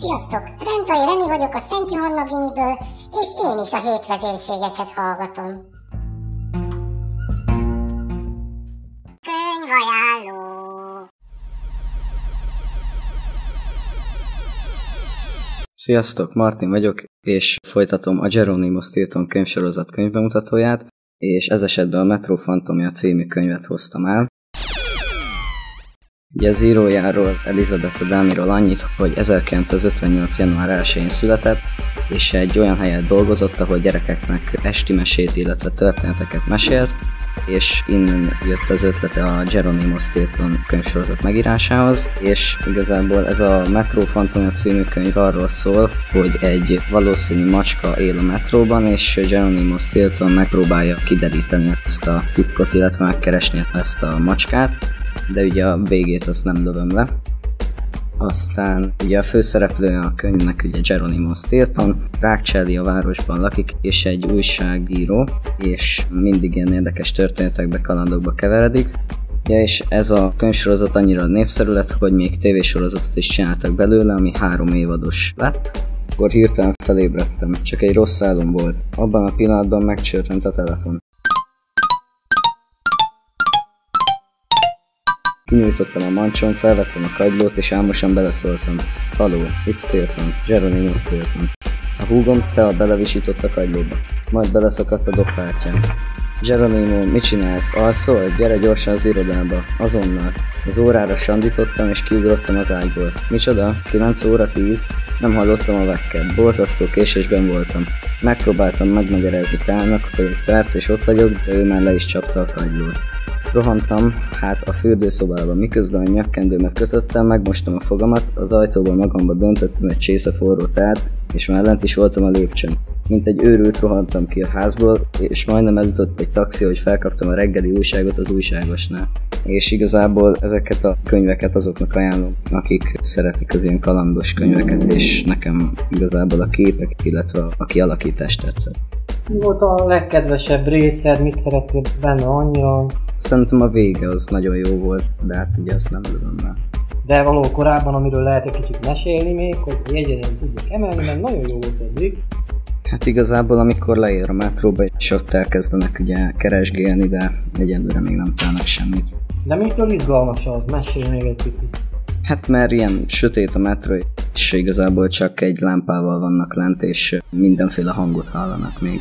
Sziasztok! Rentai Reni vagyok a Szent Johanna Gimiből, és én is a hétvezérségeket hallgatom. Könyvajánló Sziasztok, Martin vagyok, és folytatom a Geronimo Stilton könyvsorozat könyvbemutatóját, és ez esetben a Metro Fantomia című könyvet hoztam el. Ugye az írójáról, Elizabeth Adamiról annyit, hogy 1958. január 1-én született, és egy olyan helyen dolgozott, ahol gyerekeknek esti mesét, illetve történeteket mesélt, és innen jött az ötlete a Geronimo Stilton könyvsorozat megírásához, és igazából ez a Metro Fantomia című könyv arról szól, hogy egy valószínű macska él a metróban, és Geronimo Stilton megpróbálja kideríteni ezt a titkot, illetve megkeresni ezt a macskát, de ugye a végét azt nem lövöm le. Aztán ugye a főszereplője a könyvnek ugye Geronimo Stilton, Rákcselli a városban lakik, és egy újságíró, és mindig ilyen érdekes történetekbe, kalandokba keveredik. Ja, és ez a könyvsorozat annyira népszerű lett, hogy még tévésorozatot is csináltak belőle, ami három évados lett. Akkor hirtelen felébredtem, csak egy rossz álom volt. Abban a pillanatban megcsörtent a telefon. Kinyújtottam a mancson, felvettem a kagylót és álmosan beleszóltam. Haló, itt Stilton, Geronimo Stilton. A húgom te a belevisított a kagylóba, majd beleszakadt a dobhártyán. Geronimo, mit csinálsz? Alszol? Gyere gyorsan az irodába, azonnal. Az órára sandítottam és kiugrottam az ágyból. Micsoda? 9 óra 10? Nem hallottam a vekket, borzasztó késésben voltam. Megpróbáltam megmagyarázni Tának, hogy egy perc és ott vagyok, de ő már le is csapta a kagylót. Rohantam hát a fürdőszobába, miközben a nyakkendőmet kötöttem, megmostam a fogamat, az ajtóban magamba döntöttem egy csésze forró tát, és már lent is voltam a lépcsőn. Mint egy őrült rohantam ki a házból, és majdnem elütött egy taxi, hogy felkaptam a reggeli újságot az újságosnál. És igazából ezeket a könyveket azoknak ajánlom, akik szeretik az ilyen kalandos könyveket, és nekem igazából a képek, illetve a kialakítás tetszett. Mi volt a legkedvesebb részed, mit szerettél benne annyira? Szerintem a vége az nagyon jó volt, de hát ugye azt nem lövöm el. De való korábban, amiről lehet egy kicsit mesélni még, hogy jegyeden tudjuk emelni, mert nagyon jó volt eddig. Hát igazából amikor leér a metróba, és ott elkezdenek ugye keresgélni, de egyelőre még nem találnak semmit. De mitől izgalmas az? Mesélj még egy picit. Hát mert ilyen sötét a metró, és igazából csak egy lámpával vannak lent, és mindenféle hangot hallanak még.